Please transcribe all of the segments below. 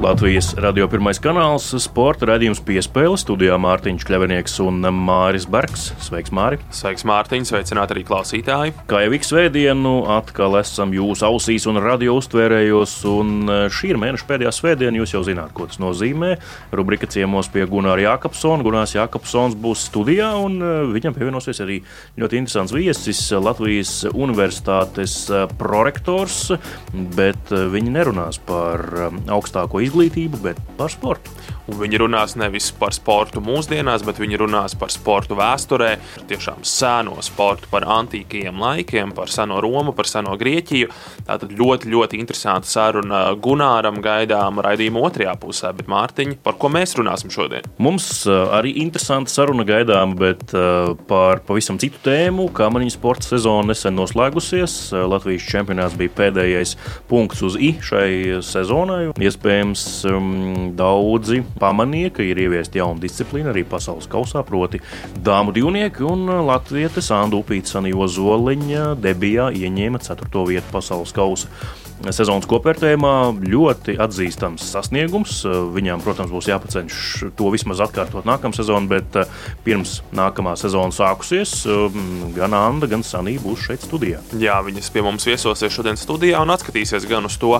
Latvijas radio pirmais kanāls, sporta raidījums piespēle studijā Mārtiņš Kļavinieks un Māris Bergs. Sveiks, Māri! Sveiks, Mārtiņ! Sveicināti arī klausītāji! Kā jau ik svētdienu, atkal esam jūsu ausīs un radio uztvērējos, un e, šī ir mēneša pēdējā svētdiena. Jūs jau zināt, ko tas nozīmē. Rubrika ciemos pie Gunārs Jākapsona. Gunārs Jākapsons būs studijā, un e, viņam pievienosies arī ļoti interesants viesis Latvijas Universitātes e, prorektors, bet viņi nerunās par augstāko izglītību izglītību, bet par sportu. Viņi runās nevis par sportu mūsdienās, bet viņi runās par sportu vēsturē, par tiešām seno sportu, par antīkajiem laikiem, par seno Romu, par seno Grieķiju. Tātad ļoti, ļoti interesanta saruna Gunāram gaidām raidījuma otrajā pusē. Bet, Mārtiņ, par ko mēs runāsim šodien? Mums uh, arī interesanta saruna gaidām, bet uh, par pavisam citu tēmu. Kamaniņu sporta sezona nesen noslēgusies. Uh, Latvijas čempionāts bija pēdējais punkts uz I šai sezonai. Iespējams, um, daudzi pamanīja, ka ir ieviesta jauna disciplīna arī pasaules kausā, proti, dāmu divnieki, un Latvijas Sandu Upītas Sanīvo Zoliņa debijā ieņēma 4. vietu pasaules kausa sezonas kopvērtējumā ļoti atzīstams sasniegums. Viņām, protams, būs jāpacenšas to vismaz atkārtot nākamā sezonā, bet eh, pirms nākamā sezona sākusies, um, gan Anna, gan Sanija būs šeit studijā. Jā, viņas pie mums viesosies šodien studijā un atskatīsies gan uz to,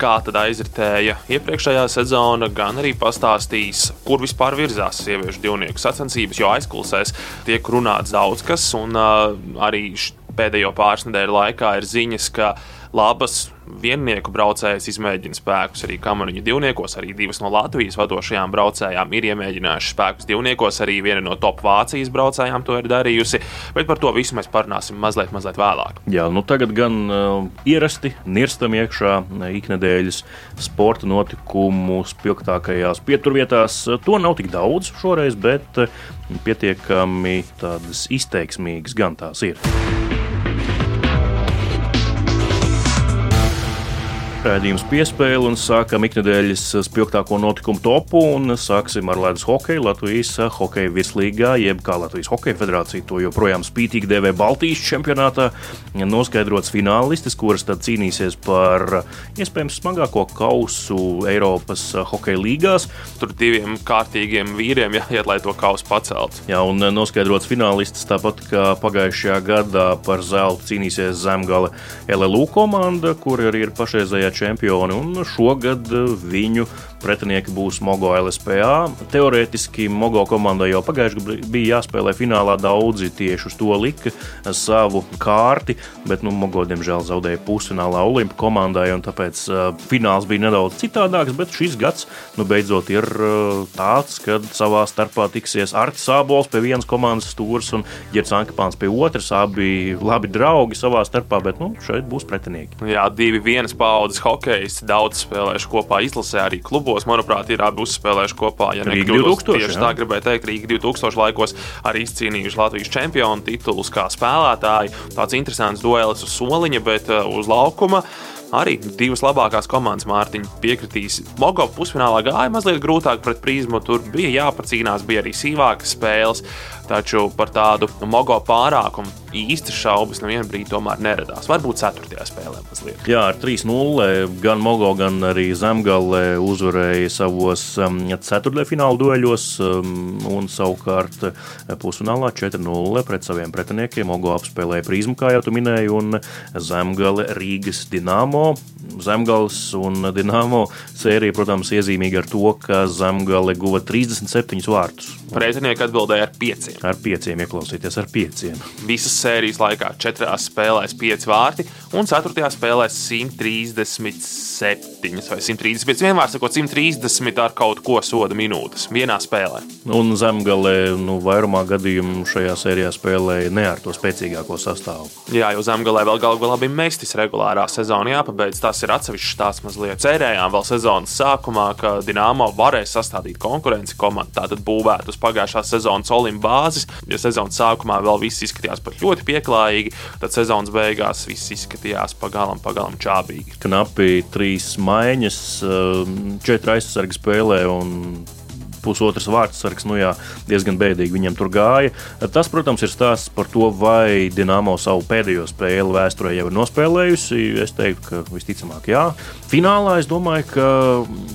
kā tad aizritēja iepriekšējā sezona, gan arī pastāstīs, kur vispār virzās sieviešu divnieku sacensības, jo aizkulisēs tiek runāts daudz kas, un uh, arī pēdējo pāris nedēļu laikā ir ziņas, ka labas viennieku braucējas izmēģina spēkus arī kamariņu divniekos. Arī divas no Latvijas vadošajām braucējām ir iemēģinājušas spēkus divniekos. Arī viena no top Vācijas braucējām to ir darījusi. Bet par to visu mēs parunāsim mazliet, mazliet vēlāk. Jā, nu tagad gan uh, ierasti nirstam iekšā iknedēļas sporta notikumu spilgtākajās pieturvietās. To nav tik daudz šoreiz, bet uh, pietiekami tādas izteiksmīgas gan tās ir. Raidījums piespēle un sākam ikdienas spilgtāko notikumu topu. Sāksim ar ledus hokeju. Latvijas hokeja virslīgā, jeb kā Latvijas Hokeja federācija to joprojām spītīgi dēvē Baltijas čempionātā. Noskaidrots finālistis, kuras tad cīnīsies par iespējams smagāko kausu Eiropas hokeja līgās. Tur diviem kārtīgiem vīriem jāiet, lai to kausu paceltu. Jā, un noskaidrots finālistis tāpat kā pagājušajā gadā par zeltu cīnīsies Zemgale LLU komanda, kur arī ir pašreizējā čempioni, un šogad viņu pretinieki būs Mogo LSPA. Teorētiski Mogo komandai jau pagājušajā gadā bija jāspēlē finālā. Daudzi tieši uz to lika savu kārti, bet nu, Mogo diemžēl zaudēja pusfinālā Olimpu komandai, un tāpēc uh, fināls bija nedaudz citādāks. Bet šis gads nu, beidzot ir uh, tāds, kad savā starpā tiksies Arts Sābols pie vienas komandas stūres un Girts Ankepāns pie otras. Abi labi draugi savā starpā, bet nu, šeit būs pretinieki. Jā, divi vienas paudzes hokeisti, daudz spēlējuši kopā izlasē arī klubos laikos, manuprāt, ir abi uzspēlējuši kopā. Ja Rīga 2000. Tieši jā. tā gribēju teikt, Rīga 2000 laikos arī izcīnījuši Latvijas čempionu titulus kā spēlētāji. Tāds interesants duelis uz soliņa, bet uh, uz laukuma arī divas labākās komandas Mārtiņa piekritīs. Logo pusfinālā gāja mazliet grūtāk pret prizmu, tur bija jāpacīnās, bija arī sīvākas spēles. Taču par tādu mogo pārākumu īsti šaubas nevienā brīdī tomēr neradās. Varbūt 4. spēlē mazliet. Jā, ar 3-0 gan Mogo, gan arī Zemgale uzvarēja savos um, ceturtdaļfināla dueļos, um, un savukārt uh, pusfinālā 4-0 pret saviem pretiniekiem. Mogo apspēlēja prizmu, kā jau tu minēji, un Zemgale Rīgas Dienāmo. Zemgals un Dienāmo sērija, protams, iezīmīga ar to, ka Zemgale guva 37 vārtus. Pretinieki atbildēja ar 5. Ar pieciem ieklausīties, ar pieciem. Visas sērijas laikā četrās spēlēs pieci vārti, un ceturtajā spēlē 137 vai 135. Vienmēr sakot, 130 ar kaut ko soda minūtes vienā spēlē. Un zemgale nu, vairumā gadījumu šajā sērijā spēlēja ne ar to spēcīgāko sastāvu. Jā, jo zemgalē vēl galu galā bija mestis regulārā sezonā jāpabeidz. Tas ir atsevišķs stāsts mazliet. Cerējām vēl sezonas sākumā, ka Dienāmo varēs sastādīt konkurenci komandu, tātad būvēt uz pagājušās sezonas olimpā bāzes. Ja sezonas sākumā vēl viss izskatījās pat ļoti pieklājīgi, tad sezonas beigās viss izskatījās pagalam, pagalam čābīgi. Knapi trīs maiņas, um, četri aizsargi spēlē un pusotras vārdsargs. Nu, jā, diezgan bēdīgi viņam tur gāja. Tas, protams, ir stāsts par to, vai Dienāmo savu pēdējo spēli vēsturē jau ir nospēlējusi. Es teiktu, ka visticamāk, jā. Finālā es domāju, ka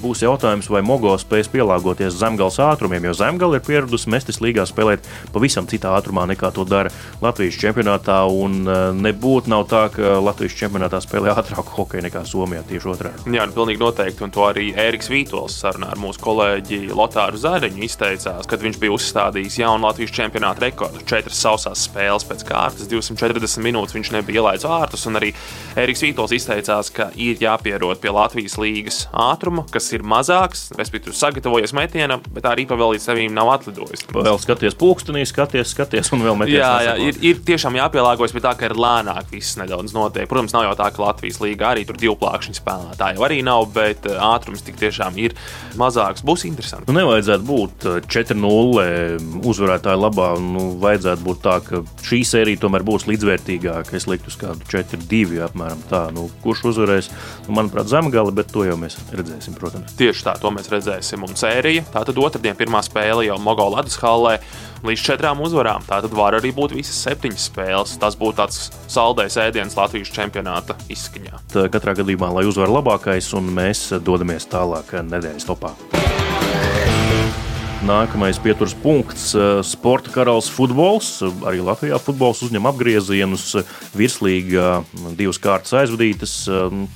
būs jautājums, vai Mogo spēs pielāgoties zemgāles ātrumiem, jo zemgāle ir pieradusi mestis līgā spēlēt pavisam citā ātrumā nekā to dara Latvijas čempionātā. Un e, nebūtu nav tā, ka Latvijas čempionātā spēlē ātrāku hokeju nekā Somijā tieši otrādi. Jā, nu, pilnīgi noteikti. Un to arī Ēriks Vītols sarunā ar mūsu kolēģi Lotāru Zariņu izteicās, kad viņš bija uzstādījis jaunu Latvijas čempionāta rekordu. Četras sausās spēles pēc kārtas, 240 minūtes viņš nebija ielaidis vārtus. Un arī Ēriks Vītols izteicās, ka ir jāpierod pie Latvijas līgas ātruma, kas ir mazāks, respektīvi sagatavojies metienam, bet arī pa vēl līdz tevīm nav atlidojis. Vēl skaties pulkstenī, skaties, skaties un vēl meties. Jā, jā ir, ir tiešām jāpielāgojas pie tā, ka ir lēnāk viss nedaudz notiek. Protams, nav jau tā, ka Latvijas līga arī tur divplākšņu spēlētāji jau arī nav, bet ātrums tik tiešām ir mazāks. Būs interesanti. Nu, nevajadzētu būt 4-0 uzvarētāju labā. Nu, vajadzētu būt tā, ka šī sērija tomēr būs līdzvērtīgāka. Es liktu uz kādu 4-2 apmēram tā. Nu, kurš uzvarēs? Nu, manuprāt, zemgale, bet to jau mēs redzēsim, protams. Tieši tā, to mēs redzēsim. Un sērija, tā tad otrdien pirmā spēle jau Mogola Latvijas hallē līdz četrām uzvarām. Tā tad var arī būt visas septiņas spēles. Tas būtu tāds saldējs ēdiens Latvijas čempionāta izskaņā. Tā katrā gadījumā, lai uzvar labākais, un mēs dodamies tālāk nedēļas topā. Nākamais pieturas punkts - sporta karalis futbols. Arī Latvijā futbols uzņem apgriezienus. Virslīgā divas kārtas aizvadītas,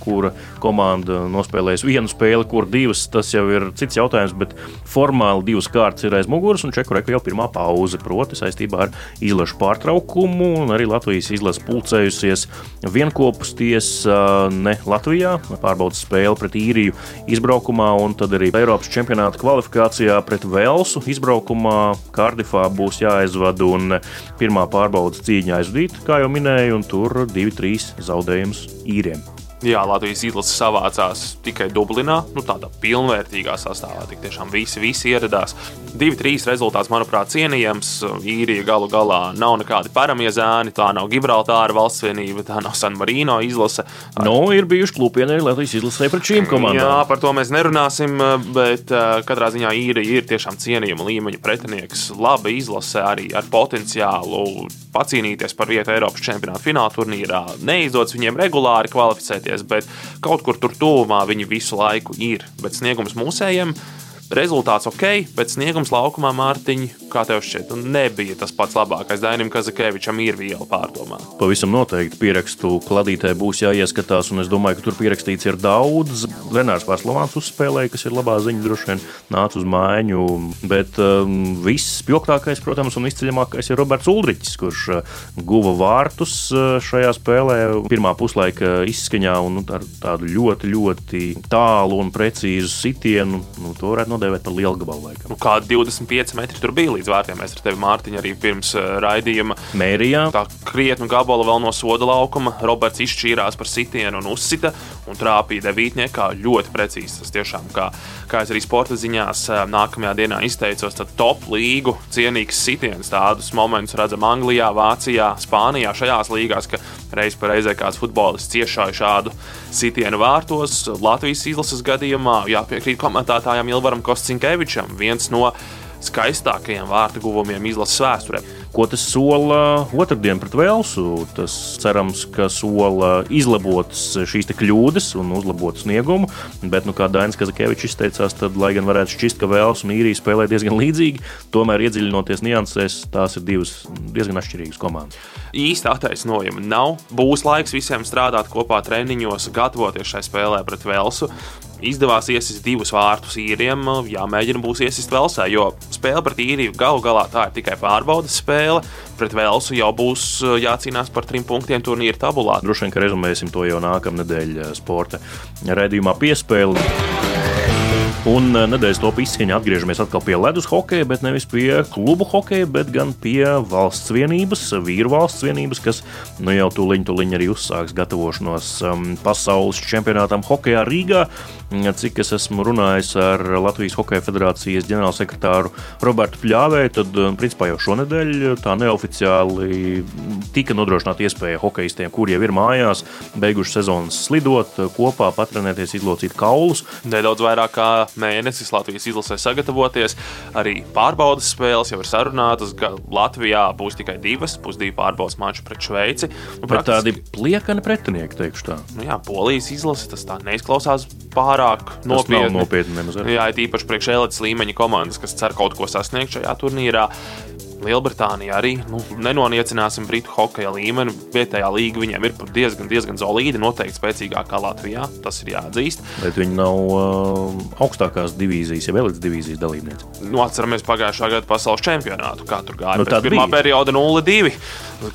kura komanda nospēlēs vienu spēli, kur divas. Tas jau ir cits jautājums, bet formāli divas kārtas ir aiz muguras, un Čeku reka jau pirmā pauze, proti saistībā ar izlašu pārtraukumu. Arī Latvijas izlase pulcējusies vienopus tiesā ne Latvijā, pārbaudas spēli pret īriju izbraukumā, un tad arī Eiropas čempionāta kvalifikācijā pret vēl. Velsu izbraukumā Kardifā būs jāaizvada un pirmā pārbaudas cīņa aizvadīta, kā jau minēju, un tur 2-3 zaudējums īriem. Jā, Latvijas izlase savācās tikai Dublinā, nu, tādā pilnvērtīgā sastāvā. Tik tiešām visi, visi ieradās. 2-3 rezultāts, manuprāt, cienījams. Īrija galu galā nav nekādi paramie zēni. Tā nav Gibraltāra valsts vienība, tā nav San Marino izlase. Nu, ir bijuši klupieni arī Latvijas izlasē pret šīm komandām. Jā, par to mēs nerunāsim, bet katrā ziņā īrija ir tiešām cienījama līmeņa pretinieks. Laba izlase arī ar potenciālu pacīnīties par vietu Eiropas čempionāta fināla turnīrā. Neizdodas viņiem regulāri kvalificēties, bet kaut kur tur tuvumā viņi visu laiku ir. Bet sniegums mūsējiem rezultāts ok, bet sniegums laukumā Mārtiņa, kā tev šķiet, nebija tas pats labākais. Dainim Kazakēvičam ir viela pārdomā. Pavisam noteikti pierakstu kladītē būs jāieskatās, un es domāju, ka tur pierakstīts ir daudz. Renārs Pārslavāns uzspēlēja, kas ir labā ziņa, droši vien nāca uz mājiņu, bet um, viss spilgtākais, protams, un izceļamākais ir Roberts Ulrichs, kurš uh, guva vārtus uh, šajā spēlē pirmā puslaika izskaņā un nu, ar tādu ļoti, ļoti tālu un precīzu sitienu. Nu, to varētu nodēvēt par lielu gabalu. Laikam. Nu, kā 25 metri tur bija līdz vārtiem. Mēs ar tevi, Mārtiņ, arī pirms uh, raidījuma mērījām. Tā krietnu gabalu vēl no soda laukuma. Roberts izšķīrās par sitienu un uzsita un trāpīja devītniekā ļoti precīzi. Tas tiešām, kā, kā es arī sporta ziņās uh, nākamajā dienā izteicos, tad top līgu cienīgs sitiens. Tādus momentus redzam Anglijā, Vācijā, Spānijā, šajās līgās, ka reiz pa reizē kāds futbolists ciešāja šādu sitienu vārtos. Latvijas izlases gadījumā jāpiekrīt komentētājam Ilvaram Kostinkevičam, viens no skaistākajiem vārtu guvumiem izlases vēsturē. Ko tas sola otrdien pret Velsu? Tas cerams, ka sola izlabotas šīs kļūdas un uzlabot sniegumu. Bet, nu, kā Dainis Kazakēvičs izteicās, tad, lai gan varētu šķist, ka Velsu un Īrija spēlē diezgan līdzīgi, tomēr iedziļinoties niansēs, tās ir divas diezgan atšķirīgas komandas. Īsta attaisnojuma nav. Būs laiks visiem strādāt kopā treniņos, gatavoties šai spēlē pret Velsu izdevās iesist divus vārtus īriem, jāmēģina būs iesist Velsē, jo spēle pret īriju galu galā tā ir tikai pārbaudas spēle. Pret Velsu jau būs jācīnās par trim punktiem turnīra tabulā. Droši vien, ka rezumēsim to jau nākamā nedēļa sporta raidījumā piespēli. Un eh, nedēļas top izskaņā atgriežamies atkal pie ledus hokeja, bet nevis pie klubu hokeja, bet gan pie valsts vienības, vīru valsts vienības, kas nu jau tūliņ, tūliņ arī uzsāks gatavošanos um, pasaules čempionātam hokeja Rīgā. Cik es esmu runājis ar Latvijas Hokeja federācijas ģenerālsekretāru Robertu Pļāvēju, tad um, principā jau šonadēļ tā neoficiāli tika nodrošināta iespēja hokeistiem, kur jau ir mājās, beiguši sezonas slidot kopā, patrenēties, izlocīt kaulus. Nedaudz vairāk kā mēnesis Latvijas izlasē sagatavoties. Arī pārbaudas spēles jau ir sarunātas. Latvijā būs tikai divas, būs divi pārbaudas mači pret Šveici. Nu, praktiski... Tādi pliekani pretinieki, teikšu tā. Nu, jā, Polijas izlase tas tā neizklausās pārāk nopietni. nopietni jā, tīpaši priekš elites līmeņa komandas, kas cer kaut ko sasniegt šajā turnīrā. Lielbritānija arī nu, nenoniecināsim Britu hokeja līmeni. Vietējā līga viņiem ir diezgan, diezgan solīda, noteikti spēcīgākā kā Latvijā. Tas ir jāatzīst. Bet viņi nav uh, augstākās divīzijas, jau elites divīzijas dalībnieki. Nu, atceramies pagājušā gada pasaules čempionātu, kā tur gāja. Nu, pirmā bija. perioda 0-2.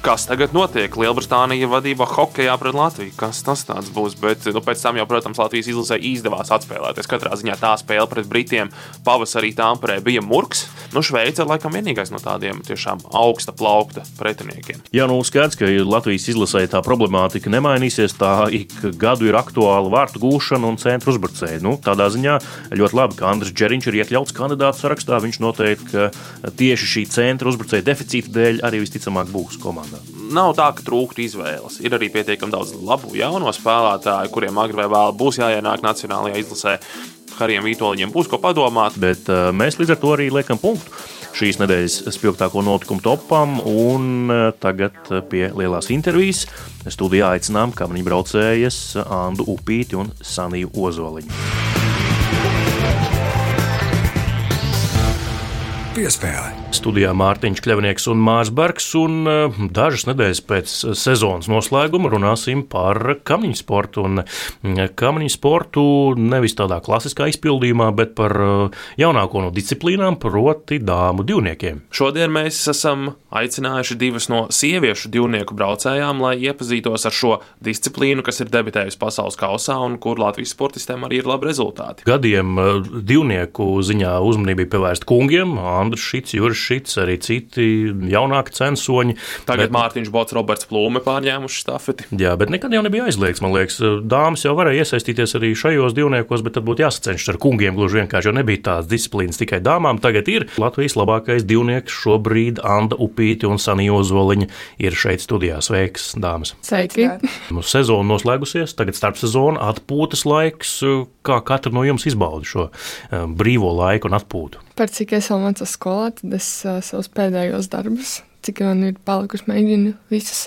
Kas tagad notiek? Lielbritānija vadībā hokeja pret Latviju. Kas tas būs? Bet nu, pēc tam jau, protams, Latvijas izlasē izdevās atspēlēties. Katrā ziņā tā spēle pret Britiem pavasarī Tāmperē bija murgs. Nu, Šveice ir laikam vienīgais no tādiem tiešām augsta plaukta pretiniekiem. Jā, nu skaidrs, ka Latvijas izlasē tā problemātika nemainīsies. Tā ik gadu ir aktuāla vārtu gūšana un centra uzbrucēji. Nu, tādā ziņā ļoti labi, ka Andris Čeriņš ir iekļauts kandidātu sarakstā. Viņš noteikti, ka tieši šī centra uzbrucēja deficīta dēļ arī visticamāk būs komandā. Nav tā, ka trūktu izvēles. Ir arī pietiekami daudz labu jauno spēlētāju, kuriem agri vai vēl būs jāienāk Nacionālajā izlasē. Harijam Vitoļņiem būs ko padomāt. Bet uh, mēs līdz ar to arī liekam punktu šīs nedēļas spilgtāko notikumu topam. Un uh, tagad pie lielās intervijas studijā aicinām kamaniņu braucējas Andu Upīti un Saniju Ozoliņu. Piespēle Studijā Mārtiņš Kļavnieks un Mārs Bergs, un eh, dažas nedēļas pēc sezonas noslēguma runāsim par kamiņu sportu. Un mm, kamiņu sportu nevis tādā klasiskā izpildījumā, bet par eh, jaunāko no disciplīnām, proti dāmu divniekiem. Šodien mēs esam aicinājuši divas no sieviešu divnieku braucējām, lai iepazītos ar šo disciplīnu, kas ir debitējusi pasaules kausā un kur Latvijas sportistiem arī ir labi rezultāti. Gadiem eh, divnieku ziņā uzmanība bija pievērsta kungiem, Andris Šits, Juris šits, arī citi jaunāki censoņi. Tagad bet, Mārtiņš Bots, Roberts Plūme pārņēmuši stafeti. Jā, bet nekad jau nebija aizliegts. Man liekas, dāmas jau varēja iesaistīties arī šajos divniekos, bet tad būtu jāsacenšas ar kungiem. Gluži vienkārši, jo nebija tādas disciplīnas tikai dāmām. Tagad ir Latvijas labākais divnieks šobrīd Anda Upīti un Sanija Ozoliņa ir šeit studijā. Sveiks, dāmas! Sveiki! Nu, sezona noslēgusies, tagad starpsezona atpūtas laiks. Kā katra no jums izbauda šo eh, brīvo laiku un atpūtu? Par cik es vēl mācos skolā, tad es uh, savus pēdējos darbus, cik man ir palikuši, mēģinu visus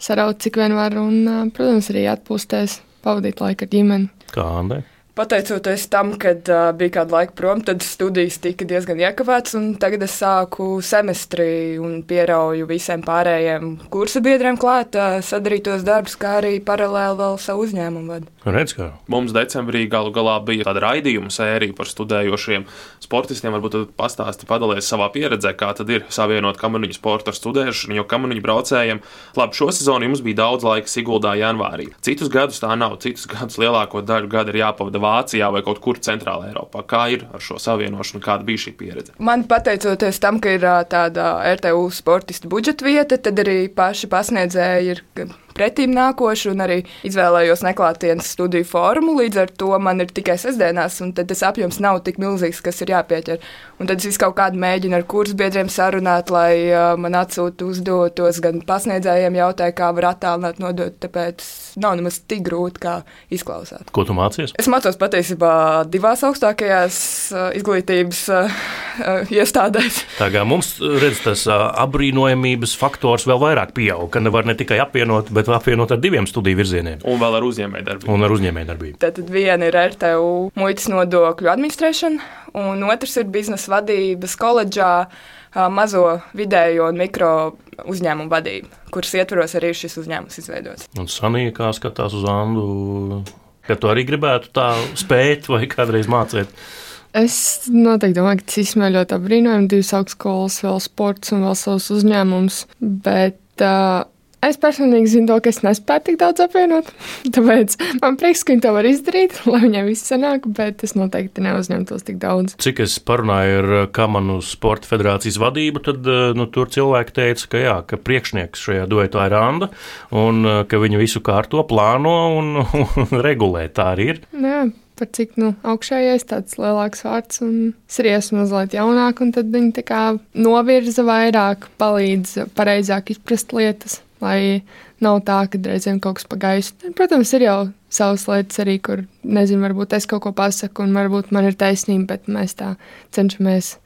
saraut, cik vien var, un, uh, protams, arī atpūsties, pavadīt laiku ar ģimeni. Kā Andai? Pateicoties tam, ka uh, bija kāda laika prom, tad studijas tika diezgan iekavētas, un tagad es sāku semestri un pierauju visiem pārējiem kursa biedriem klāt, uh, sadarītos darbus, kā arī paralēli vēl savu uzņēmumu vadu. Redz, kā. Mums decembrī galu galā bija tāda raidījuma sērija par studējošiem sportistiem. Varbūt tad pastāsti, padalies savā pieredzē, kā tad ir savienot kamaniņu sportu ar studēšanu, jo kamaniņu braucējiem, labi, šo sezonu jums bija daudz laika Siguldā janvārī. Citus gadus tā nav, citus gadus lielāko daļu gada ir jāpavada Vācijā vai kaut kur Centrālā Eiropā. Kā ir ar šo savienošanu, kāda bija šī pieredze? Man pateicoties tam, ka ir tāda RTU sportistu budžeta vieta, tad arī paši pasniedzēji ir pretīm nākošu, un arī izvēlējos neklātienes studiju formu. Līdz ar to man ir tikai sestdienās, un tas apjoms nav tik milzīgs, kas ir jāpieķer. Un tad es kaut kādu mēģinu ar kursu biedriem sarunāt, lai uh, man atsūtu uzdotos, gan pasniedzējiem jautāju, kā var attālināt nodot. Tāpēc nav nemaz tik grūti, kā izklausās. Ko tu mācies? Es mācos patiesībā divās augstākajās uh, izglītības uh, iestādēs. Tā kā mums redz, tas uh, apbrīnojamības faktors vēl vairāk pieaug, ka nevar ne tikai apvienot, bet apvienot ar diviem studiju virzieniem. Un vēl ar uzņēmējdarbību. Un ar uzņēmējdarbību. Tad viena ir RTU muitas nodokļu administrēšana, un otrs ir biznesa vadības koledžā mazo, vidējo un mikro uzņēmumu vadība, kuras ietvaros arī šis uzņēmums izveidots. Un Sanija, kā skatās uz Andu, ka tu arī gribētu tā spēt vai kādreiz mācīt? Es noteikti domāju, ka tas ir ļoti apbrīnojami. Divas augstskolas, vēl sports un vēl savs uzņēmums. Bet uh, Es personīgi zinu, to, ka es nespēju tik daudz apvienot. Tāpēc man prieks, ka viņi to var izdarīt, lai viņiem viss sanāk, bet es noteikti neuzņemtos tik daudz. Cik es parunāju ar uh, Kamanu Sporta federācijas vadību, tad uh, nu, tur cilvēki teica, ka, jā, ka priekšnieks šajā duetā ir Randa un uh, ka viņi visu kārto, plāno un, un regulē. Tā arī ir. Jā par cik nu, augšējais tāds lielāks vārds un sries mazliet jaunāk, un tad viņi tā kā novirza vairāk, palīdz pareizāk izprast lietas lai nav tā, ka reizēm kaut kas pagājis. Protams, ir jau savas lietas arī, kur nezinu, varbūt es kaut ko pasaku, un varbūt man ir taisnība, bet mēs tā cenšamies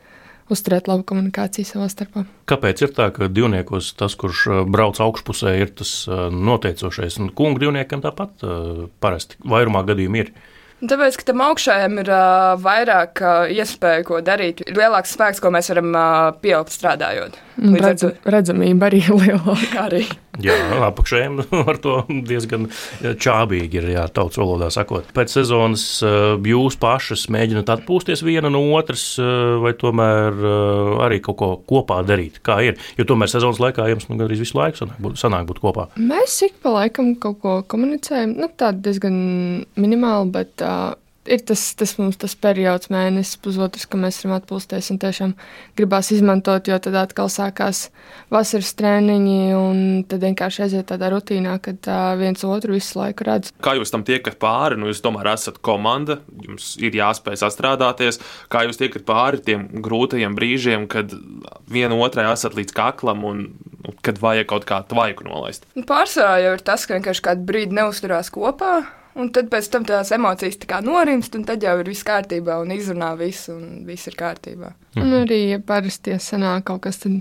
uzturēt labu komunikāciju savā starpā. Kāpēc ir tā, ka divniekos tas, kurš uh, brauc augšpusē, ir tas uh, noteicošais, un kungu divniekiem tāpat uh, parasti vairumā gadījumu ir? Tāpēc, ka tam augšējiem ir uh, vairāk uh, iespēju, ko darīt, ir lielāks spēks, ko mēs varam uh, pieaugt strādājot. Redz, redzamība arī ir lielāka. Arī. Jā, apakšējiem ar to diezgan čābīgi ir, jā, tautas valodā sakot. Pēc sezonas uh, jūs pašas mēģināt atpūsties viena no otras, uh, vai tomēr uh, arī kaut ko kopā darīt? Kā ir? Jo tomēr sezonas laikā jums nu, gandrīz visu laiku sanāk būt, sanāk būt kopā. Mēs ik pa laikam kaut ko komunicējam, nu, tā diezgan minimāli, bet uh, ir tas, tas mums tas periods, mēnesis, pusotrs, ka mēs varam atpūsties un tiešām gribās izmantot, jo tad atkal sākās vasaras treniņi un tad vienkārši aiziet tādā rutīnā, kad uh, viens otru visu laiku redz. Kā jūs tam tiekat pāri? Nu, jūs tomēr esat komanda, jums ir jāspēj sastrādāties. Kā jūs tiekat pāri tiem grūtajiem brīžiem, kad viena otrai esat līdz kaklam un kad vajag kaut kā tvaiku nolaist? Nu, Pārsvarā jau ir tas, ka vienkārši kādu brīdi neusturās kopā. Un tad pēc tam tās emocijas tā kā norimst, un tad jau ir viss kārtībā, un izrunā visu, un viss ir kārtībā. Un arī, ja parasti sanāk kaut kas, tad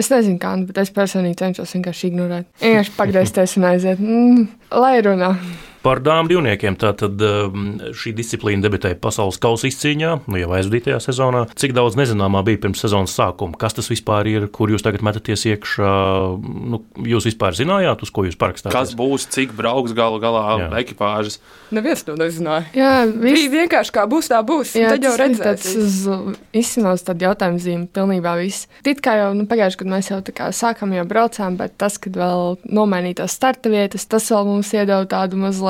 es nezinu, kā, bet es personīgi cenšos vienkārši ignorēt. Vienkārši pagriezties un aiziet, mm, lai runā. Par dāmas divniekiem tātad um, šī disciplīna debitēja pasaules kausa izcīņā, nu jau aizvadītajā sezonā. Cik daudz nezināmā bija pirms sezonas sākuma? Kas tas vispār ir, kur jūs tagad metaties iekšā? Nu, jūs vispār zinājāt, uz ko jūs parakstāt? Kas būs, cik brauks galu galā Jā. ekipāžas? Neviens to nezināja. Jā, viss Bija vienkārši kā būs, tā būs. Jā, tad jau tas ir redzēs. tāds uz izsmeļs tādu jautājumu zīmi, pilnībā viss. It kā jau nu, pagājušajā gadā mēs jau tā kā sākam jau braucām, bet tas, kad vēl nomainītās starta vietas, tas vēl mums iedod tādu mazliet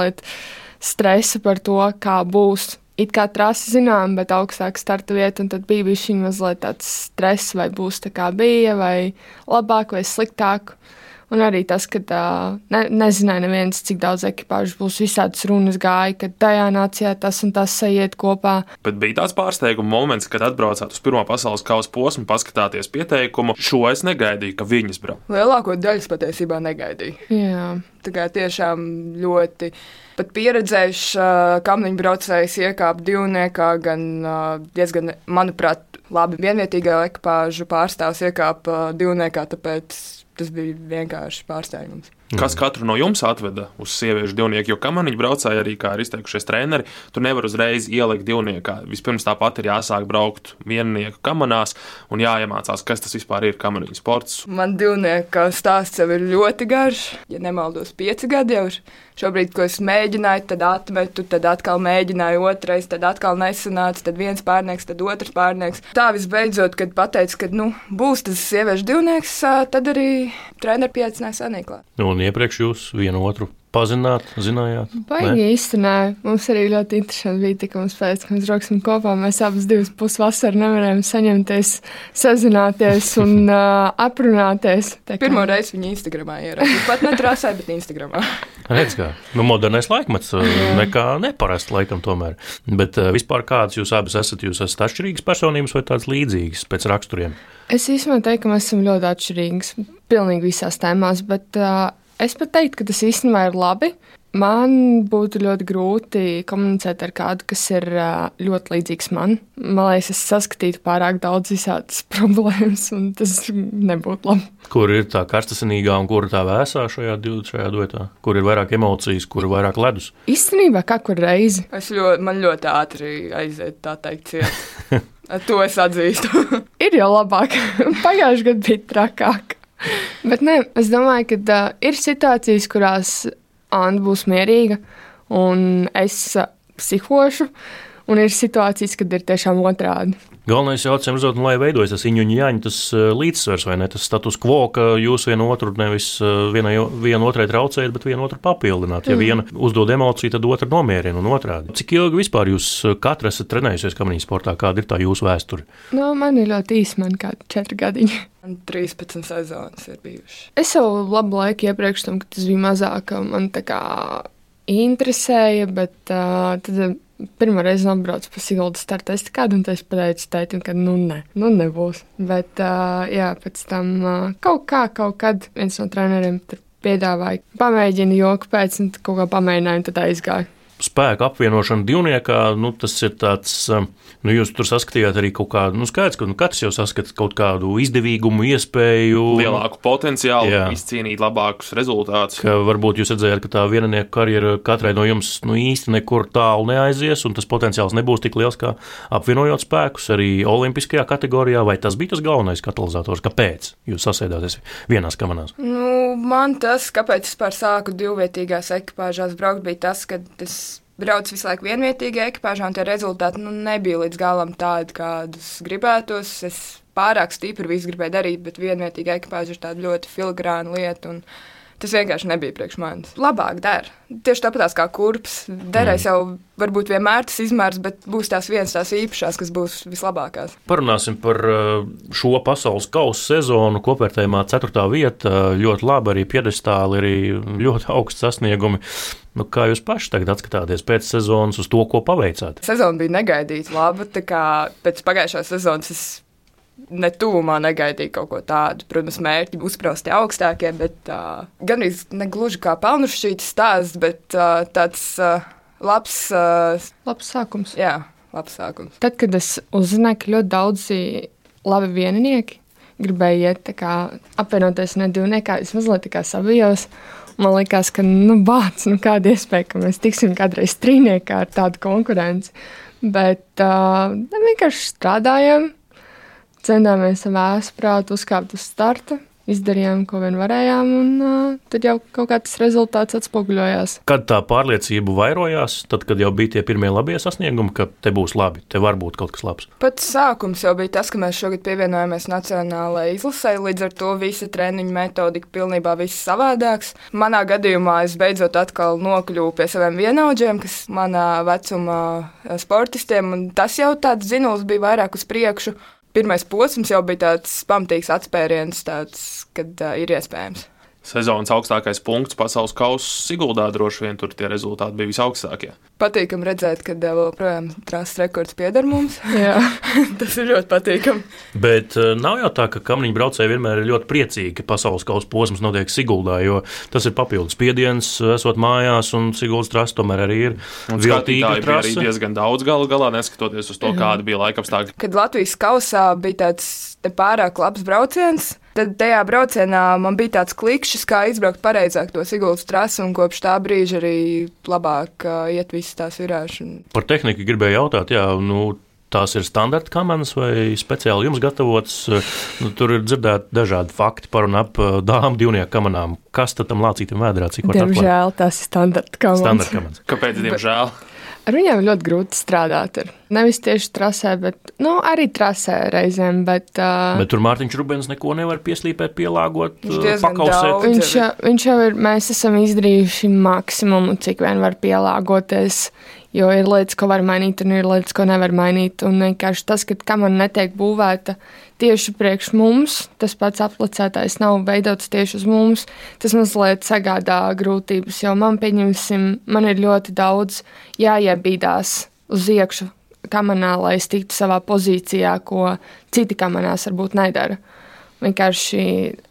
stresu par to, kā būs. It kā trasi zinām, bet augstāk starta vieta, un tad bija šī mazliet tāds stress, vai būs tā kā bija, vai labāk vai sliktāk. Un arī tas, ka uh, ne, nezināja neviens, cik daudz ekipāžu būs. Visādas runas gāja, ka tajā nācijā tas un tas sajiet kopā. Bet bija tāds pārsteiguma moments, kad atbraucāt uz pirmā pasaules kausa posmu, paskatāties pieteikumu. Šo es negaidīju, ka viņas brauc. Lielāko daļu es patiesībā negaidīju. Jā, Tā kā tiešām ļoti pat pieredzējuši uh, kamniņu braucējs iekāpa divniekā, gan uh, diezgan, manuprāt, labi vienvietīgā ekipāžu pārstāvs iekāpa uh, divniekā, tāpēc tas bija vienkārši pārsteigums. Kas katru no jums atveda uz sieviešu divnieku? Jo kamaniņu braucēji arī, kā ir izteikušies treneri, tu nevari uzreiz ielikt divniekā. Vispirms tāpat ir jāsāk braukt viennieku kamanās un jāiemācās, kas tas vispār ir kamaniņu sports. Man divnieka stāsts jau ir ļoti garš. Ja nemaldos, pieci gadi jau ir. Šobrīd, ko es mēģināju, tad atmetu, tad atkal mēģināju otrais, tad atkal nesanāca, tad viens pārnieks, tad otrs pārnieks. Tā visbeidzot, kad pateicu, ka nu, būs tas sieviešu divnieks, tad arī treneris pieaicināja sanīklāt. Nu, un iepriekš jūs vienu otru pazināt, zinājāt? baigi īstenībā. Mums arī ļoti interesanti bija, ka mums pēc tam, kad mēs brauksim kopā, mēs abas divas pusvasaras nevarējām saņemties, sazināties un uh, aprunāties. Pirmo reizi viņa Instagramā ieraudzīja. Pat ne trasē, bet Instagramā. Redz, kā nu, modernais laikmets, nekā neparasts laikam tomēr. Bet uh, vispār kādas jūs abas esat? Jūs esat atšķirīgas personības vai tādas līdzīgas pēc raksturiem? Es īstenībā teiktu, ka mēs esam ļoti atšķirīgas. Pilnīgi visās tēmās, bet uh, es pat teiktu, ka tas īstenībā ir labi. Man būtu ļoti grūti komunicēt ar kādu, kas ir ļoti līdzīgs man. Man liekas, es saskatītu pārāk daudz visādas problēmas, un tas nebūtu labi. Kur ir tā karstasinīgā un kur ir tā vēsā šajā, šajā duetā? Kur ir vairāk emocijas, kur ir vairāk ledus? Īstenībā, kā kur reizi. Es ļoti, man ļoti ātri aiziet, tā teikt, ciet. To es atzīstu. ir jau labāk. Pagājušajā gadā bija trakāk. Bet nē, es domāju, ka uh, ir situācijas, kurās Anna būs mierīga un es uh, psihošu, un ir situācijas, kad ir tiešām otrādi. Galvenais jautājums ir, lai veidojas tas iņu un jāņa tas uh, līdzsvars, vai ne? Tas status quo, ka jūs vienu otru nevis uh, vienai, vienu otrai traucējat, bet vienu otru papildināt. Ja viena uzdod emociju, tad otra nomierina un otrādi. Cik ilgi vispār jūs uh, katra esat trenējusies kamaniņu sportā? Kāda ir tā jūsu vēsture? Nu, man ir ļoti īsi, man kā četri gadiņi. Man 13 sezonas ir bijušas. Es jau labu laiku iepriekš tam, kad tas bija mazāk, man tā kā interesēja, bet uh, tad pirmā reize apbraucu pa Siguldas starta es kādu, un es pateicu tētim, ka nu ne, nu nebūs. Bet, uh, jā, pēc tam uh, kaut kā, kaut kad viens no treneriem piedāvāja. Pamēģinu joku pēc, un kaut kā pamēģināju, un tad aizgāju spēku apvienošana divniekā, nu, tas ir tāds, um, nu, jūs tur saskatījāt arī kaut kādu, nu, skaidrs, ka nu, katrs jau saskata kaut kādu izdevīgumu, iespēju, lielāku potenciālu, jā. izcīnīt labākus rezultātus. Ka varbūt jūs redzējāt, ka tā viennieku karjera katrai no jums nu, īsti nekur tālu neaizies, un tas potenciāls nebūs tik liels, kā apvienojot spēkus arī olimpiskajā kategorijā, vai tas bija tas galvenais katalizators, kāpēc jūs sasēdāties vienās kamerās? Nu, man tas, kāpēc es vispār sāku divvietīgās ekipāžās braukt, bija tas, ka es braucu visu laiku vienvietīgā ekipāžā, un tie rezultāti nu, nebija līdz galam tādi, kādus gribētos. Es pārāk stipri visu gribēju darīt, bet vienvietīga ekipāža ir tāda ļoti filigrāna lieta. Un, Tas vienkārši nebija priekš manis. Labāk der. Tieši tāpat kā kurps. Derēs mm. jau varbūt vienmēr tas izmērs, bet būs tās vienas tās īpašās, kas būs vislabākās. Parunāsim par uh, šo pasaules kausa sezonu. Kopvērtējumā 4. vieta ļoti labi, arī piedestāli, arī ļoti augsts sasniegumi. Nu, kā jūs paši tagad skatāties pēc sezonas uz to, ko paveicāt? Sezona bija negaidīta laba. Pēc pagājušās sezonas es ne tuvumā negaidīju kaut ko tādu. Protams, mērķi uzprausti augstākie, bet uh, gan arī ne gluži kā pelnušķītas stāsts, bet uh, tāds uh, labs, uh, labs sākums. Jā, labs sākums. Tad, kad es uzzināju, ka ļoti daudzi labi vieninieki gribēja iet kā, apvienoties ne divniekā, es mazliet tā kā sabijos. Man liekas, ka nu, bāc, nu, kāda iespēja, ka mēs tiksim kādreiz trīniekā ar tādu konkurenci. Bet uh, vienkārši strādājam, centāmies prātu uzkāpt uz starta. Izdarījām, ko vien varējām, un uh, tad jau kaut kāds rezultāts atspoguļojās. Kad tā pārliecība vairojās, tad, kad jau bija tie pirmie labie sasniegumi, ka te būs labi, te var būt kaut kas labs. Pats sākums jau bija tas, ka mēs šogad pievienojāmies Nacionālajai izlasē, līdz ar to visa treniņa metodika pilnībā viss savādāks. Manā gadījumā es beidzot atkal nokļuvu pie saviem vienaudžiem, kas manā vecumā sportistiem, un tas jau tāds zinuls bija vairāk uz priekšu pirmais posms jau bija tāds pamatīgs atspēriens, tāds, kad uh, ir iespējams. Sezonas augstākais punkts pasaules kausa Siguldā droši vien tur tie rezultāti bija visaugstākie. Patīkami redzēt, ka joprojām trases rekords pieder mums. Tas ir ļoti patīkami. Bet uh, nav jau tā, ka kamniņu braucēji vienmēr ir ļoti priecīgi, ka pasaules kausa posms notiek Siguldā, jo tas ir papildus spiediens, esot mājās, un Siguldas trasa tomēr arī ir. Viltīga trasa. Arī diezgan daudz galu galā, neskatoties uz to, kāda bija laika apstākļi. Kad Latvijas kausā bija tāds pārāk labs brauciens, Tad tajā braucienā man bija tāds klikšķis, kā izbraukt pareizāk to Siguldas trasi, un kopš tā brīža arī labāk uh, iet visas tās virāžas. Par tehniku gribēju jautāt, jā, nu, tās ir standarta kamanas vai speciāli jums gatavotas. Nu, tur ir dzirdēti dažādi fakti par un ap dāmu divnieku kamanām. Kas tad tam lācītam vēdrā? Diemžēl tas ir standarta kamanas. Standarta kamanas. Kāpēc, diemžēl? Ar viņiem ļoti grūti strādāt. Ir. Nevis tieši trasē, bet nu, arī trasē reizēm. Bet, uh, bet tur Mārtiņš Rubens neko nevar pieslīpēt, pielāgot, pakausēt. Viņš, viņš jau ir, mēs esam izdarījuši maksimumu, cik vien var pielāgoties. Jo ir lietas, ko var mainīt, un ir lietas, ko nevar mainīt. Un vienkārši tas, ka kamera netiek būvēta tieši priekš mums, tas pats aplicētājs nav veidots tieši uz mums, tas mazliet sagādā grūtības. Jo man, pieņemsim, man ir ļoti daudz jāiebīdās uz iekšu kamerā, lai es tiktu savā pozīcijā, ko citi kamerās varbūt nedara. Vienkārši,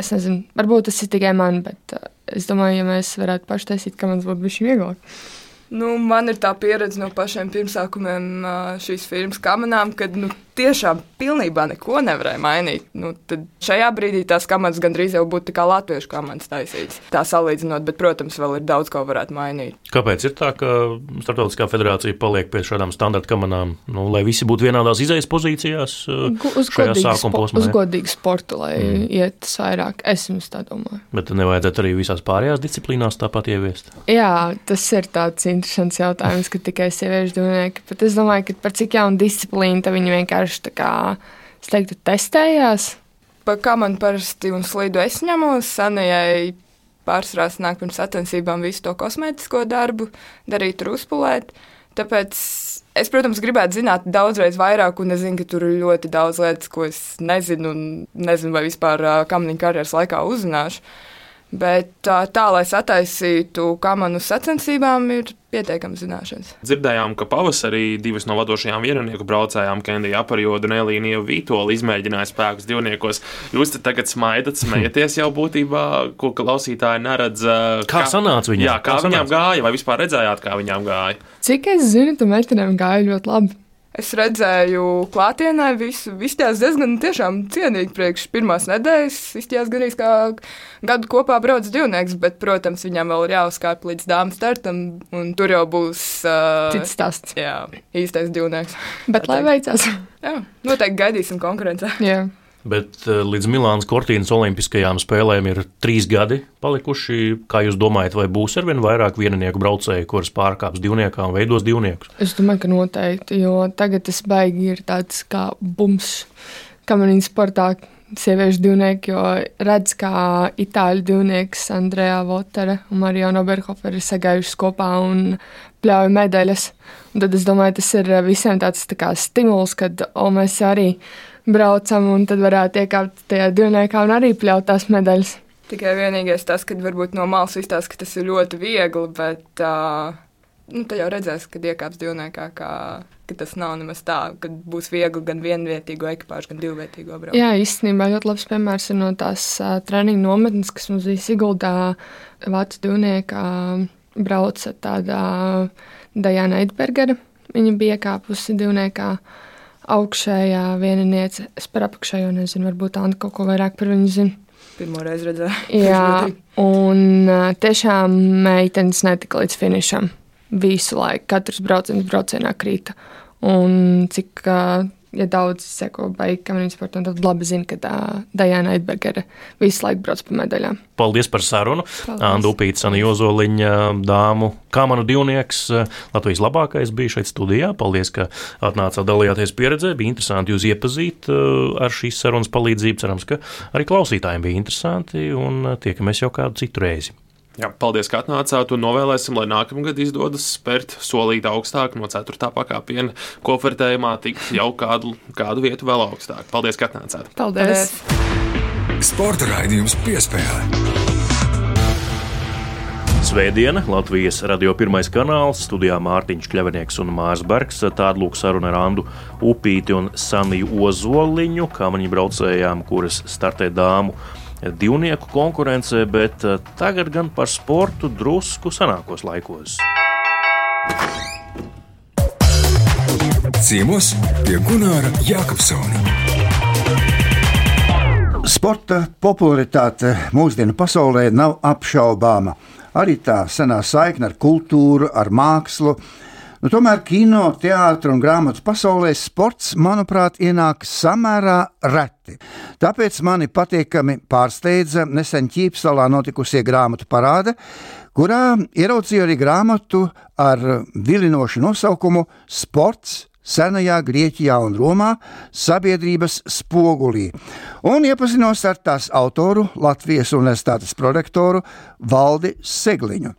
es nezinu, varbūt tas ir tikai man, bet uh, es domāju, ja mēs varētu paši taisīt, ka mums būtu bijis vieglāk. Nu, man ir tā pieredze no pašiem pirmsākumiem šīs firmas kamerām, kad nu, tiešām pilnībā neko nevarēja mainīt. Nu, tad šajā brīdī tās kameras gandrīz jau būtu kā latviešu kameras taisītas. Tā salīdzinot, bet, protams, vēl ir daudz ko varētu mainīt. Kāpēc ir tā, ka Startautiskā federācija paliek pie šādām standarta kamerām, nu, lai visi būtu vienādās izējas pozīcijās? Uz godīgu, posmā, uz godīgu sportu, lai mm. iet vairāk. Es jums tā domāju. Bet nevajadzētu arī visās pārējās disciplīnās tāpat ieviest? Jā, tas ir tāds interesants jautājums, ka tikai sieviešu divnieki. Bet es domāju, ka par cik jaunu disciplīnu viņi vienkārši es teiktu, testējās. Pa kā man parasti un slīdu es ņemos, senajai pārsvarā nāk pirms sacensībām visu to kosmētisko darbu, darīt tur uzpulēt. Tāpēc es, protams, gribētu zināt daudzreiz vairāk, un es zinu, ka tur ir ļoti daudz lietas, ko es nezinu, un nezinu, vai vispār kamniņa karjeras laikā uzzināšu. Bet tā, tā lai sataisītu kamanu sacensībām, ir pietiekami zināšanas. Dzirdējām, ka pavasarī divas no vadošajām vienonieku braucējām, Kendija Aparjoda un Elīnija Vītola, izmēģināja spēkus divniekos. Jūs te tagad smaidat, smējaties jau būtībā, ko klausītāji neredz. Kā, kā sanāca viņām? Jā, kā, kā viņām sanāca? gāja, vai vispār redzējāt, kā viņām gāja? Cik es zinu, tam meitenēm gāja ļoti labi. Es redzēju, klātienē visu izties diezgan cienīgi priekš pirmās nedēļas. Izties gan kā gadu kopā brauc divnieks, bet, protams, viņam vēl ir jāuzkāp līdz dāmas startam, un tur jau būs uh, cits stāsts. Jā, īstais divnieks. Bet lai veicas. Jā, noteikti gaidīsim konkurencē. Jā. Bet eh, līdz Milānas Kortīnas Olimpiskajām spēlēm ir trīs gadi palikuši. Kā jūs domājat, vai būs ar vien vairāk vieninieku braucēju, kuras pārkāps divniekā un veidos divniekus? Es domāju, ka noteikti, jo tagad tas baigi ir tāds kā bums kamerīna sportā. Sieviešu divnieki, jo redz, kā itāļu divnieks Andrejā Votera un Marijana Oberhofer ir sagājuši kopā un pļauj medaļas. Un tad es domāju, tas ir visiem tāds tā kā stimuls, kad o, mēs arī braucam, un tad varētu iekāpt tajā divniekā un arī pļaut tās medaļas. Tikai vienīgais tas, ka varbūt no malas izstāsta, ka tas ir ļoti viegli, bet uh, nu, tad jau redzēs, kad iekāps divniekā, kā, ka tas nav nemaz tā, ka būs viegli gan vienvietīgo ekipāžu, gan divvietīgo braucienu. Jā, īstenībā ļoti labs piemērs ir no tās uh, treniņu nometnes, kas mums bija Siguldā, Vācu divniekā brauca tādā Dajana Eidbergera. Viņa bija iekāpusi divniekā. Uh, augšējā vieniniece. Es par apakšējo nezinu, varbūt Anna kaut ko vairāk par viņu zina. Pirmo reizi redzēju. Jā, un tiešām meitenes netika līdz finišam. Visu laiku, katrs brauciens braucienā krīta. Un cik ja daudz seko baigām sportam, tad labi zina, ka tā Dajana Eidbergere visu laiku brauc pa medaļām. Paldies par sarunu. Anna Upīts, Anna Jozoliņa, dāmu, kā manu divnieks, Latvijas labākais bija šeit studijā. Paldies, ka atnācāt dalījāties pieredzē. Bija interesanti jūs iepazīt uh, ar šīs sarunas palīdzību. Cerams, ka arī klausītājiem bija interesanti un tiekamies jau kādu citu reizi. Jā, paldies, ka atnācāt un novēlēsim, lai nākamgad izdodas spērt solīt augstāk no 4. pakāpiena kofertējumā, tikt jau kādu, kādu vietu vēl augstāk. Paldies, ka atnācāt! Paldies! Sporta raidījums piespēlē! Svētdiena, Latvijas radio pirmais kanāls, studijā Mārtiņš Kļavinieks un Mārs Bergs. Tāda lūk saruna ar Andu Upīti un Saniju Ozoliņu, kā viņi braucējām, kuras startē dāmu divnieku konkurencē, bet eh, tagad gan par sportu drusku senākos laikos. Ciemos pie Gunāra Jākapsona. Sporta popularitāte mūsdienu pasaulē nav apšaubāma. Arī tā senā saikne ar kultūru, ar mākslu, Nu, tomēr kino, teātris un grāmatu pasaulē sports, manuprāt, ienāk samērā reti. Tāpēc mani patīkami pārsteidza nesen Ķīpsalā notikusie grāmatu parāde, kurā ieraudzīju arī grāmatu ar vilinošu nosaukumu Sports senajā Grieķijā un Romā sabiedrības spogulī, un iepazinos ar tās autoru, Latvijas universitātes prorektoru Valdi Segliņu.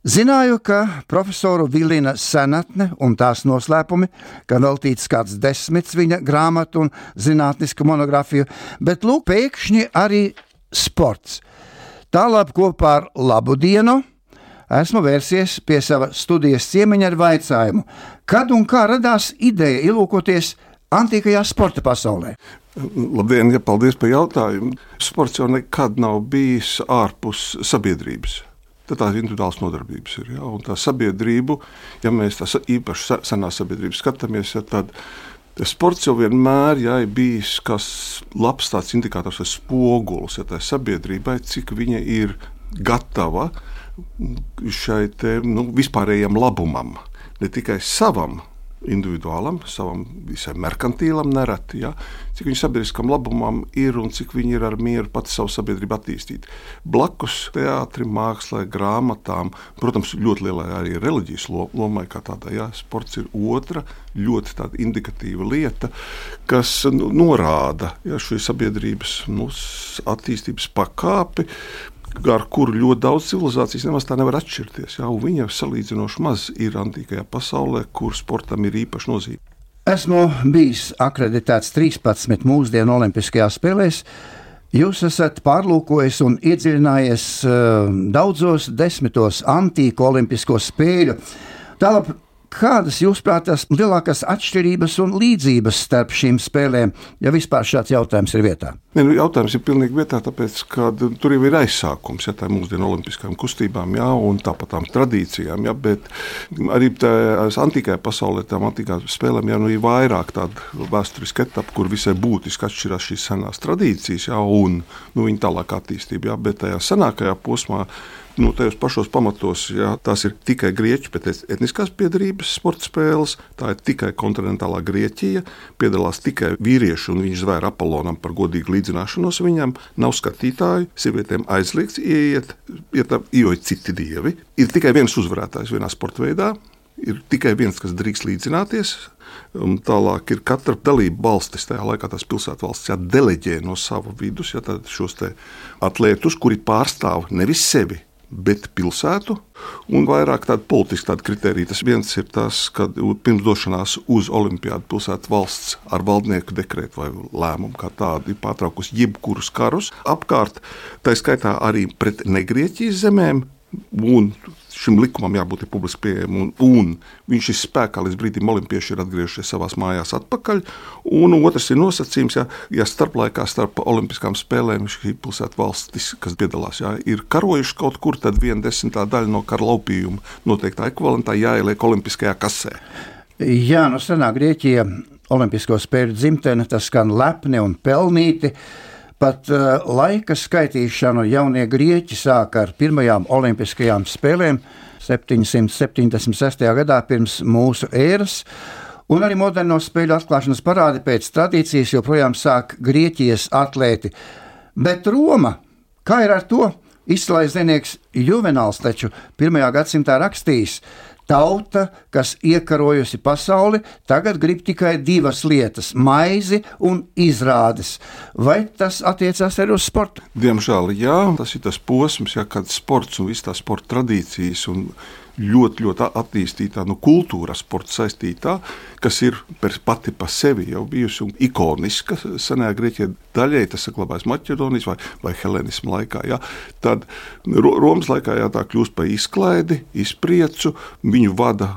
Zināju, ka profesoru Vilina senatne un tās noslēpumi, ka veltīts kāds desmits viņa grāmatu un zinātnisku monogrāfiju, bet lūk, pēkšņi arī sports. Tālāk kopā ar labu dienu esmu vērsies pie sava studijas ciemiņa ar vaicājumu, kad un kā radās ideja ielūkoties antīkajā sporta pasaulē. Labdien, ja paldies par jautājumu. Sports jau nekad nav bijis ārpus sabiedrības tad tās individuālas nodarbības ir. Ja? Un tā sabiedrība, ja mēs tā īpaši senā sabiedrība skatāmies, ja, tad sports jau vienmēr ja, ir bijis kas labs tāds indikators vai spogulis ja, tai sabiedrībai, cik viņa ir gatava šai te, nu, vispārējiem labumam, ne tikai savam individuālam, savam visai merkantīlam, nereti, ja, cik viņa sabiedriskam labumam ir un cik viņi ir ar mieru pati savu sabiedrību attīstīt. Blakus teātrim, mākslā, grāmatām, protams, ļoti lielai arī reliģijas lomai, kā tādai. Ja, sports ir otra ļoti indikatīva lieta, kas nu, norāda ja, šo sabiedrības nu, attīstības pakāpi ar kuru ļoti daudz civilizācijas nemaz tā nevar atšķirties. Jā, viņa salīdzinoši maz ir antīkajā pasaulē, kur sportam ir īpaša nozīme. Esmu bijis akreditēts 13 mūsdienu Olimpiskajās spēlēs, Jūs esat pārlūkojis un iedziļinājies uh, daudzos desmitos antīku olimpisko spēļu. Tālāk, Kādas, jūsuprāt, tās lielākās atšķirības un līdzības starp šīm spēlēm, ja vispār šāds jautājums ir vietā? Ne, nu, jautājums ir pilnīgi vietā, tāpēc, ka tur jau ir aizsākums ja, mūsdienu olimpiskajām kustībām, ja, un tāpat tām tradīcijām. Ja, bet arī tās antīkajā pasaulē, tām antīkajām spēlēm, ja, nu, ir vairāk tādu vēsturisku etapu, kur visai būtiski atšķirās šīs senās tradīcijas ja, un nu, viņa tālāk attīstība. Ja, bet tajā senākajā posmā nu, tajos pašos pamatos, jā, tās ir tikai grieķu pēc etniskās piedarības sporta spēles, tā ir tikai kontinentālā Grieķija, piedalās tikai vīrieši, un viņš zvēra Apollonam par godīgu līdzināšanos viņam, nav skatītāju, sievietēm aizliegts ieiet, iejoja citi dievi. Ir tikai viens uzvarētājs vienā sporta veidā, ir tikai viens, kas drīkst līdzināties. Un tālāk ir katra dalība valstis, tajā laikā tās pilsētas valsts jā, deleģē no sava vidus jā, šos atlētus, kuri pārstāv nevis sevi, bet pilsētu. Un vairāk tādu politisku tādu kriteriju. Tas viens ir tas, ka pirms došanās uz Olimpiādu pilsētu valsts ar valdnieku dekrētu vai lēmumu kā tādu ir pārtraukusi jebkurus karus apkārt, tā skaitā arī pret negrieķijas zemēm. Un šim likumam jābūt publiski pieejamam, un, un viņš ir spēkā līdz brīdim, kad olimpieši ir atgriezušies savā mājās atpakaļ. Un otrs ir nosacījums, ja, ja starplaikā starp Olimpiskām spēlēm šī pilsēta valstis, kas piedalās, ja, ir karojuši kaut kur, tad viena desmitā daļa no kara laupījuma noteiktā ekvivalentā jāieliek Olimpiskajā kasē. Jā, no senā Grieķija Olimpisko spēļu dzimtene, tas skan lepni un pelnīti. Pat uh, laika skaitīšanu jaunie grieķi sāka ar pirmajām olimpiskajām spēlēm 776. gadā pirms mūsu ēras. Un arī moderno spēļu atklāšanas parādi pēc tradīcijas joprojām sāk Grieķijas atlēti. Bet Roma, kā ir ar to? Izslēgts zinieks Juvenāls taču pirmajā gadsimtā rakstījis, ka Tauta, kas iekarojusi pasauli, tagad grib tikai divas lietas - maizi un izrādes. Vai tas attiecās arī uz sportu? Diemžēl, jā, tas ir tas posms, ja, kad sports un visas tās sporta tradīcijas un ļoti, ļoti attīstītā nu, kultūra, sporta saistītā, kas ir pati par sevi jau bijusi ikoniska. Senajā Grieķijā daļai tas saglabājas Maķedonijas vai, vai Helēnismu laikā. Jā. Tad Romas laikā jā, tā kļūst par izklaidi, izpriecu, viņu vada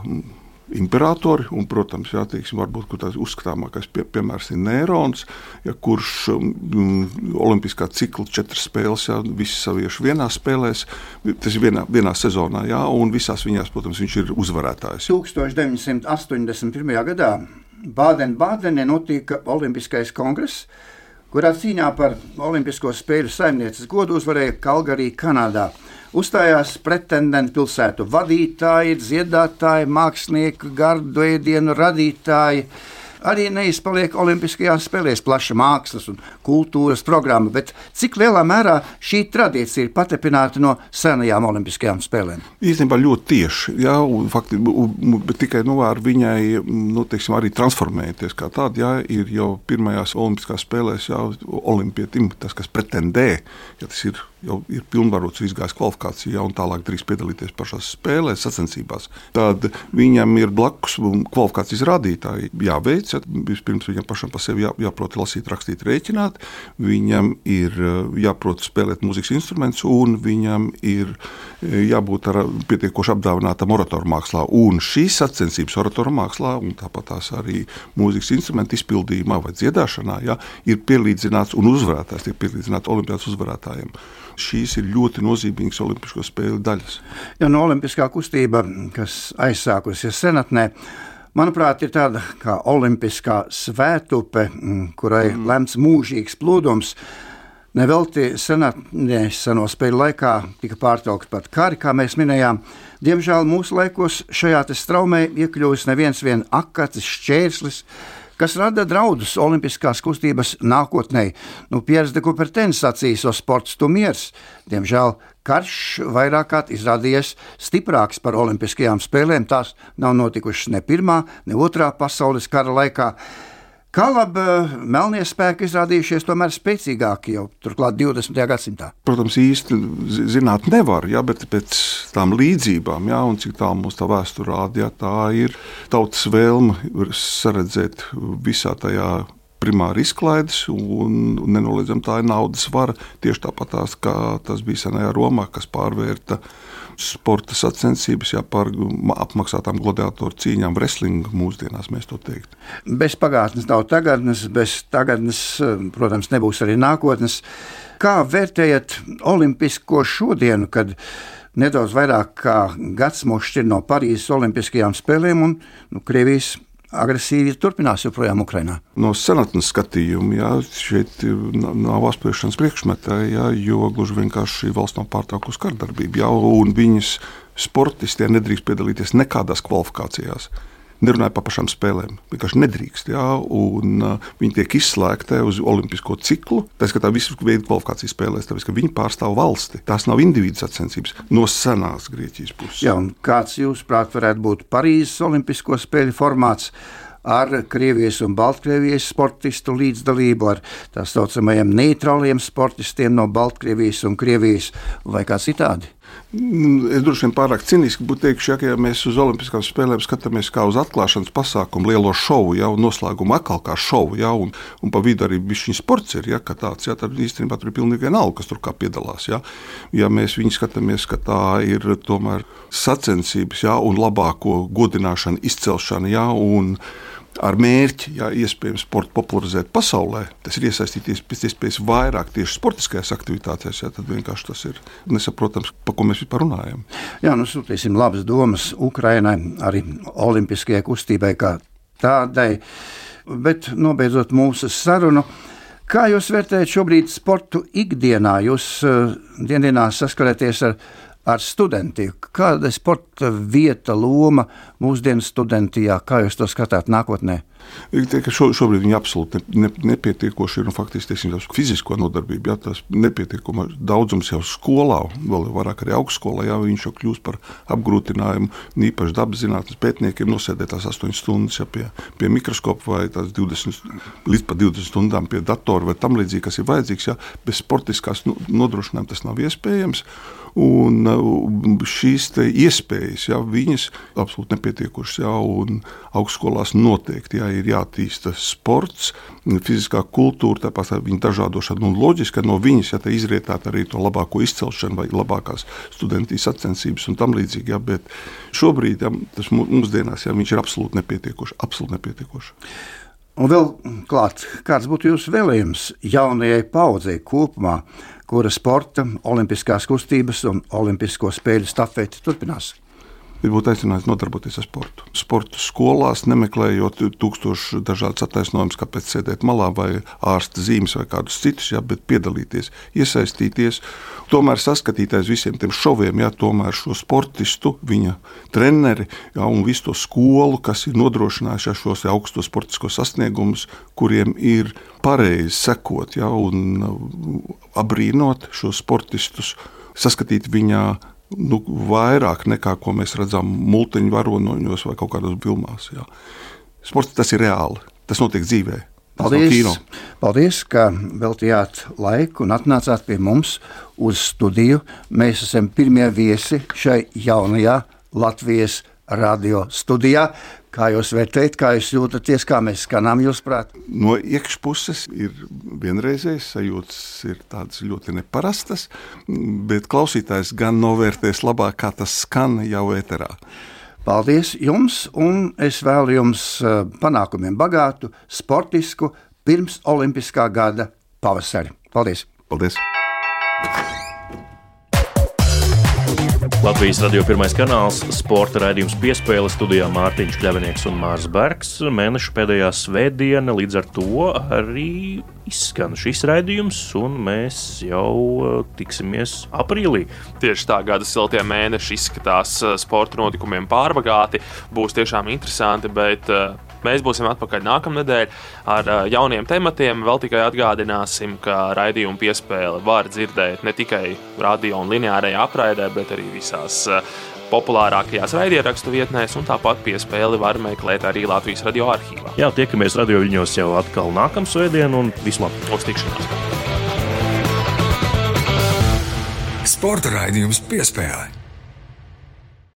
imperatori. Un, protams, jā, teiksim, varbūt tāds uzskatāmākais pie, piemērs ir Nērons, ja, kurš um, Olimpiskā cikla četras spēles, jā, visi savieši vienā spēlēs. Tas ir vienā, vienā sezonā, jā, un visās viņās, protams, viņš ir uzvarētājs. 1981. gadā Bādenē notika Olimpiskais kongress kurā cīņā par Olimpisko spēļu saimnieces godu uzvarēja Kalgarī, Kanādā. Uzstājās pretendentu pilsētu vadītāji, dziedātāji, mākslinieki, gardu ēdienu radītāji arī neizpaliek Olimpiskajās spēlēs plaša mākslas un kultūras programma, bet cik lielā mērā šī tradīcija ir patepināta no senajām Olimpiskajām spēlēm? Īstenībā ļoti tieši, jā, un fakti, bet tikai nu, ar viņai nu, teiksim, arī transformēties kā tāda, jā, ir jau pirmajās Olimpiskās spēlēs, jā, olimpietim, tas, kas pretendē, ja tas ir jau ir pilnvarots, izgājis kvalifikācijā un tālāk drīz piedalīties pašās spēlēs, sacensībās. Tad viņam ir blakus kvalifikācijas rādītāji jāveic, ja vispirms viņam pašam par sevi jā, jāprot lasīt, rakstīt, rēķināt, viņam ir eh, jāprot spēlēt mūzikas instrumentus, un viņam ir eh, jābūt ar pietiekoši apdāvinātam oratoru mākslā. Un šīs sacensības oratoru mākslā, un tāpat tās arī mūzikas instrumentu izpildījumā vai dziedāšanā, jā, ir pielīdzināts un uzvarētājs tiek pielīdzināts olimpiādas uzvarētājiem šīs ir ļoti nozīmīgas Olimpisko spēļu daļas. Ja no Olimpiskā kustība, kas aizsākusies senatnē, manuprāt, ir tāda kā olimpiskā svētupe, mm, kurai mm. lemts mūžīgs plūdums. Nevelti senatnē seno spēļu laikā tika pārtraukti pat kari, kā mēs minējām. Diemžēl mūsu laikos šajā straumē iekļūst neviens vien akacis, šķērslis, kas rada draudus olimpiskās kustības nākotnē. Nu, Pierre de Coubertens sacīs, o sports tu miers. Diemžēl Karš vairāk kārt izrādījies stiprāks par Olimpiskajām spēlēm. Tās nav notikušas ne Pirmā, ne Otrā pasaules kara laikā. Kā labi eh, melnie spēki izrādījušies tomēr spēcīgāki jau turklāt 20. gadsimtā? Protams, īsti zināt nevar, ja, bet pēc tām līdzībām, ja, un cik tālu mums tā vēsture rāda, ja, tā ir tautas vēlme saredzēt visā tajā primāri izklaides, un nenoliedzami tā ir naudas vara. Tieši tāpat tās, kā tas bija senajā Romā, kas pārvērta sporta sacensības, jā, par apmaksātām gladiatoru cīņām, wrestling mūsdienās mēs to teiktu. Bez pagātnes nav tagadnes, bez tagadnes, protams, nebūs arī nākotnes. Kā vērtējat olimpisko šodienu, kad nedaudz vairāk kā gads mūs šķir no Parīzes Olimpiskajām spēlēm un nu, Krievijas agresīvi turpinās joprojām Ukrainā. No senatnes skatījuma, jā, šeit nav apspriešanas priekšmetā, jā, jo gluži vienkārši šī valsts nav pārtraukusi kardarbību, jā, un viņas sportisti nedrīkst piedalīties nekādās kvalifikācijās nerunāja par pašām spēlēm. Vienkārši nedrīkst. Jā, un, uh, viņi tiek izslēgti uz olimpisko ciklu. Tā skatā visu veidu kvalifikācijas spēlēs, tāpēc ka viņi pārstāv valsti. Tās nav individu sacensības no senās Grieķijas puses. Jā, kāds, jūsuprāt, varētu būt Parīzes Olimpisko spēļu formāts? ar Krievijas un Baltkrievijas sportistu līdzdalību, ar tā saucamajiem neitrāliem sportistiem no Baltkrievijas un Krievijas vai kā citādi? Es droši vien pārāk cīniski būtu teikts, ja, ja mēs uz Olimpiskām spēlēm skatāmies kā uz atklāšanas pasākumu, lielo šovu, jau noslēgumu atkal kā šovu, ja, un, un pa vidu arī viņa sports ir. Ja, tāds, ja, tad īstenībā tur ir pilnīgi vienalga, kas tur kā piedalās. Ja, ja mēs viņu skatāmies, ka tā ir tomēr sacensības ja, un labāko godināšana, izcelšana. Ja, un, ar mērķi, ja iespējams, sporta popularizēt pasaulē, tas ir iesaistīties pēc iespējas vairāk tieši sportiskajās aktivitātēs, ja, tad vienkārši tas ir nesaprotams, par ko mēs vispār runājam. Jā, nu sūtīsim labas domas Ukrainai, arī Olimpiskajai kustībai kā tādai. Bet nobeidzot mūsu sarunu, kā jūs vērtējat šobrīd sportu ikdienā? Jūs uh, dienās saskaraties ar ar studentiem. Kāda ir sporta vieta, loma mūsdienu studentijā? Kā jūs to skatāt nākotnē? Šo, šobrīd viņi absolūti ne, ne, nepietiekoši ir. Faktiski teiksim, tas fizisko nodarbību, ja tas nepietiekama daudzums jau skolā, vēl vairāk arī augstskolā, ja viņš jau kļūst par apgrūtinājumu. Īpaši dabas zinātnes pētniekiem nosēdēt tās 8 stundas ja, pie, pie mikroskopa vai 20, līdz pat 20 stundām pie datora vai tam līdzīgi, kas ir vajadzīgs. Ja, bez sportiskās nodrošinājuma tas nav iespējams. Un uh, šīs iespējas, ja, viņas absolūti nepietiekušas. Ja, augstskolās noteikti ja, ir jātīsta sports, fiziskā kultūra, tāpat viņa dažādošana. Un loģiski, ka no viņas ja, izrietāt arī to labāko izcelšanu vai labākās studentīs sacensības un tam līdzīgi. Ja, bet šobrīd ja, tas mūsdienās ja, ir absolūti nepietiekoši. Absolūti nepietiekoši. Un vēl klāt, kāds būtu jūsu vēlējums jaunajai paudzei kopumā? Kura sporta, olimpiskās kustības un olimpisko spēļu stafeti turpinās. Viņi būtu aicināti nodarboties ar sportu. Sportu skolās, nemeklējot tūkstošus dažādas attaisnojumus, kāpēc sēdēt malā vai ārsta zīmes vai kādus citus, jā, bet piedalīties, iesaistīties. Tomēr saskatīt aiz visiem tiem šoviem, jā, tomēr šo sportistu, viņa treneri jā, un visu to skolu, kas ir nodrošinājuši šos augstos sportiskos sasniegumus, kuriem ir pareizi sekot jā, un abrīnot šos sportistus, saskatīt viņā nu, vairāk nekā mēs redzam multiņu varoņos vai kaut kādos filmās. Jā. Sports tas ir reāli, tas notiek dzīvē. Paldies, paldies, ka veltījāt laiku un atnācāt pie mums uz studiju. Mēs esam pirmie viesi šai jaunajā Latvijas radio studijā. Kā jūs vērtējat, kā jūs jūtaties, kā mēs skanām, jūsuprāt? No iekšpuses ir vienreizējs sajūtas, ir tādas ļoti neparastas, bet klausītājs gan novērtēs labāk, kā tas skan jau ēterā. Paldies jums, un es vēlu jums eh, panākumiem bagātu, sportisku, pirms olimpiskā gada pavasari. Paldies! Paldies. Latvijas radio pirmais kanāls, sporta raidījums piespēle studijā Mārtiņš Kļavinieks un Mārs Bergs. Mēneša pēdējā svētdiena, līdz ar to arī izskan šis raidījums, un mēs jau uh, tiksimies aprīlī. Tieši tā gada siltie mēneši izskatās uh, sporta notikumiem pārbagāti. Būs tiešām interesanti, bet uh, mēs būsim atpakaļ nākamnedēļ ar jauniem tematiem. Vēl tikai atgādināsim, ka raidījumu piespēle var dzirdēt ne tikai radio un lineārajā apraidē, bet arī visās populārākajās raidierakstu vietnēs, un tāpat piespēli var meklēt arī Latvijas radio arhīvā. Jā, tiekamies radio viņos jau atkal nākamā svētdiena un vislabāk! Uz tikšanos! Sporta raidījums piespēlē!